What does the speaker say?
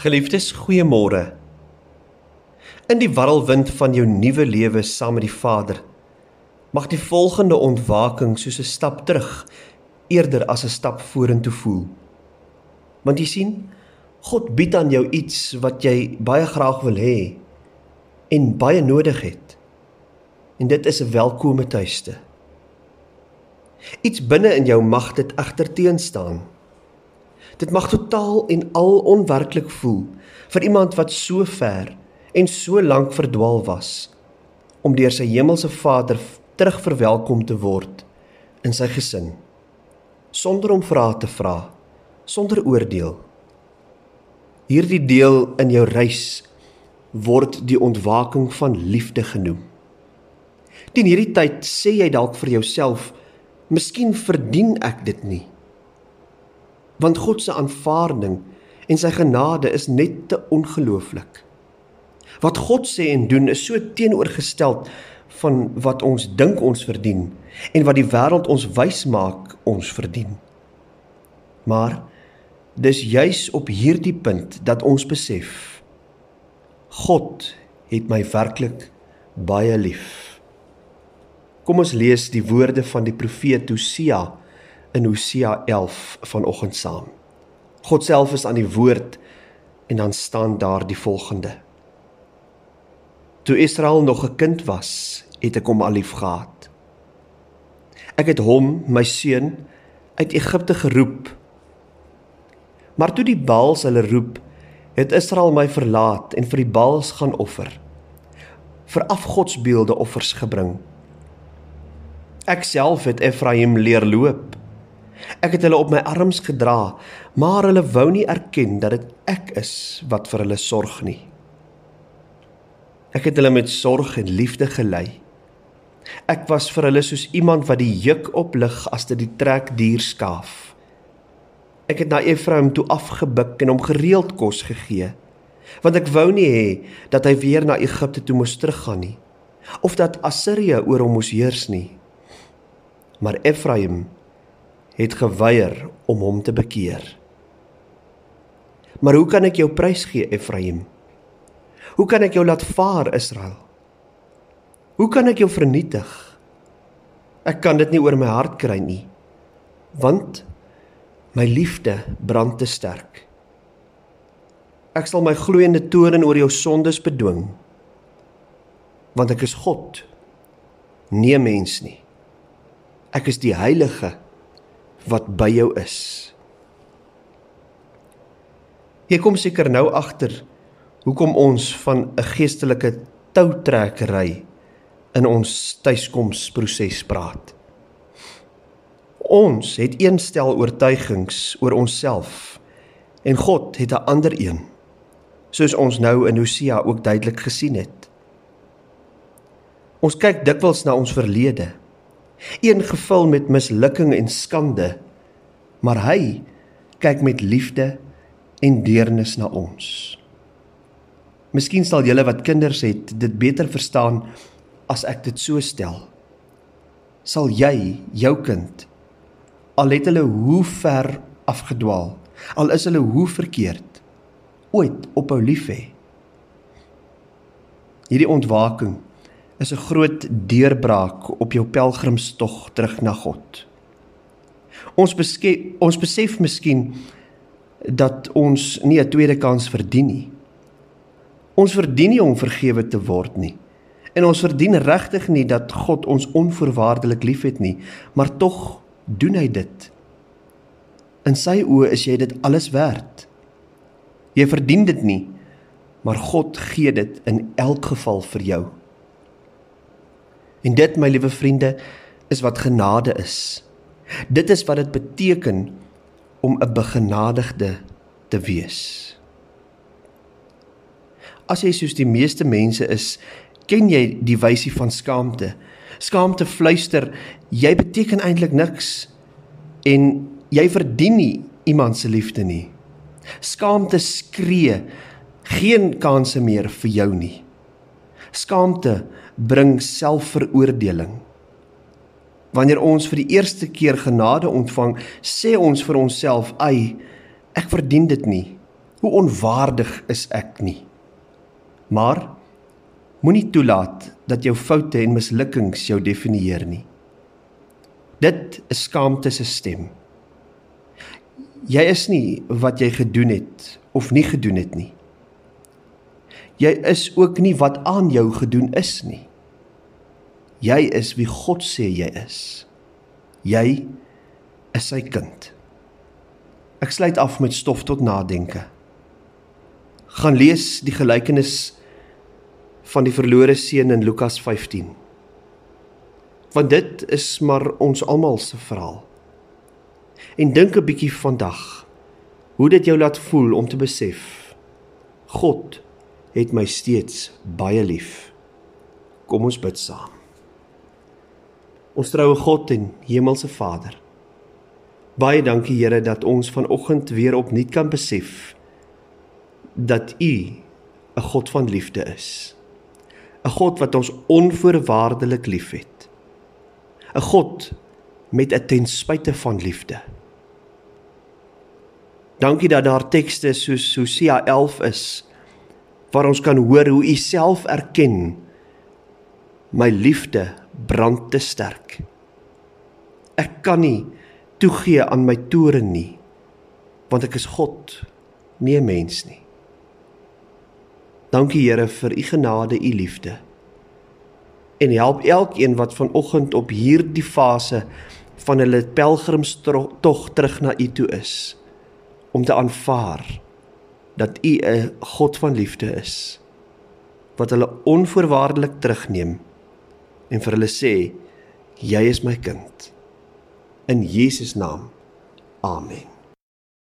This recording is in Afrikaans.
Geliefdes, goeiemôre. In die warrelwind van jou nuwe lewe saam met die Vader, mag die volgende ontwaking soos 'n stap terug eerder as 'n stap vorentoe voel. Want jy sien, God bied aan jou iets wat jy baie graag wil hê en baie nodig het. En dit is 'n welkome tuiste. Iets binne in jou mag dit egter teenstaan. Dit mag totaal en al onwerklik voel vir iemand wat so ver en so lank verdwaal was om deur sy hemelse Vader terugverwelkom te word in sy gesin sonder om vrae te vra sonder oordeel. Hierdie deel in jou reis word die ontwaking van liefde genoem. Teen hierdie tyd sê jy dalk vir jouself miskien verdien ek dit nie want God se aanvaarding en sy genade is net te ongelooflik. Wat God sê en doen is so teenoorgestel van wat ons dink ons verdien en wat die wêreld ons wys maak ons verdien. Maar dis juis op hierdie punt dat ons besef God het my werklik baie lief. Kom ons lees die woorde van die profeet Hosea in Hosea 11 vanoggend saam. God self is aan die woord en dan staan daar die volgende. Toe Israel nog 'n kind was, het ek hom al lief gehad. Ek het hom, my seun, uit Egipte geroep. Maar toe die Baals hulle roep, het Israel my verlaat en vir die Baals gaan offer. vir afgodsbeelde offers gebring. Ek self het Efraim leer loop Ek het hulle op my arms gedra, maar hulle wou nie erken dat dit ek is wat vir hulle sorg nie. Ek het hulle met sorg en liefde gelei. Ek was vir hulle soos iemand wat die juk oplig as dit die trekdier skaaf. Ek het na Efraim toe afgebuk en hom gereeld kos gegee, want ek wou nie hê dat hy weer na Egipte toe moes teruggaan nie, of dat Assirië oor hom moes heers nie. Maar Efraim het geweier om hom te bekeer. Maar hoe kan ek jou prys gee, Efraim? Hoe kan ek jou laat vaar, Israel? Hoe kan ek jou vernietig? Ek kan dit nie oor my hart kry nie, want my liefde brand te sterk. Ek sal my gloeiende toorn oor jou sondes bedwing, want ek is God, nie mens nie. Ek is die heilige wat by jou is. Jy kom seker nou agter hoekom ons van 'n geestelike toutrekkery in ons tuiskomsproses praat. Ons het een stel oortuigings oor onsself en God het 'n ander een. Soos ons nou in Hosea ook duidelik gesien het. Ons kyk dikwels na ons verlede een gevul met mislukking en skande, maar hy kyk met liefde en deernis na ons. Miskien sal julle wat kinders het dit beter verstaan as ek dit so stel. Sal jy jou kind al het hulle hoe ver afgedwaal, al is hulle hoe verkeerd, ooit ophou lief hê? Hierdie ontwaking is 'n groot deurbraak op jou pelgrimstog terug na God. Ons beskef, ons besef miskien dat ons nie 'n tweede kans verdien nie. Ons verdien nie om vergewe te word nie. En ons verdien regtig nie dat God ons onvoorwaardelik liefhet nie, maar tog doen hy dit. In sy oë is jy dit alles werd. Jy verdien dit nie, maar God gee dit in elk geval vir jou. En dit, my liewe vriende, is wat genade is. Dit is wat dit beteken om 'n begenadigde te wees. As jy soos die meeste mense is, ken jy die wysie van skaamte. Skaamte fluister, jy beteken eintlik niks en jy verdien nie iemand se liefde nie. Skaamte skree, geen kanse meer vir jou nie. Skaamte bring selfveroordeling. Wanneer ons vir die eerste keer genade ontvang, sê ons vir onsself: "Ai, ek verdien dit nie. Hoe onwaardig is ek nie? Maar moenie toelaat dat jou foute en mislukkings jou definieer nie. Dit is skaamte se stem. Jy is nie wat jy gedoen het of nie gedoen het nie. Jy is ook nie wat aan jou gedoen is nie. Jy is wie God sê jy is. Jy is sy kind. Ek sluit af met stof tot nadenke. Gaan lees die gelykenis van die verlore seun in Lukas 15. Want dit is maar ons almal se verhaal. En dink 'n bietjie vandag hoe dit jou laat voel om te besef God het my steeds baie lief. Kom ons bid saam. Ons troue God en Hemelse Vader. Baie dankie Here dat ons vanoggend weer opnuut kan besef dat U 'n God van liefde is. 'n God wat ons onvoorwaardelik liefhet. 'n God met 'n ten spyte van liefde. Dankie dat daar tekste soos Hosea 11 is waar ons kan hoor hoe U self erken my liefde brand te sterk. Ek kan nie toegee aan my toren nie want ek is God, nie 'n mens nie. Dankie Here vir u genade, u liefde. En help elkeen wat vanoggend op hierdie fase van hulle pelgrimstog terug na u toe is om te aanvaar dat u 'n God van liefde is wat hulle onvoorwaardelik terugneem en vir hulle sê jy is my kind. In Jesus naam. Amen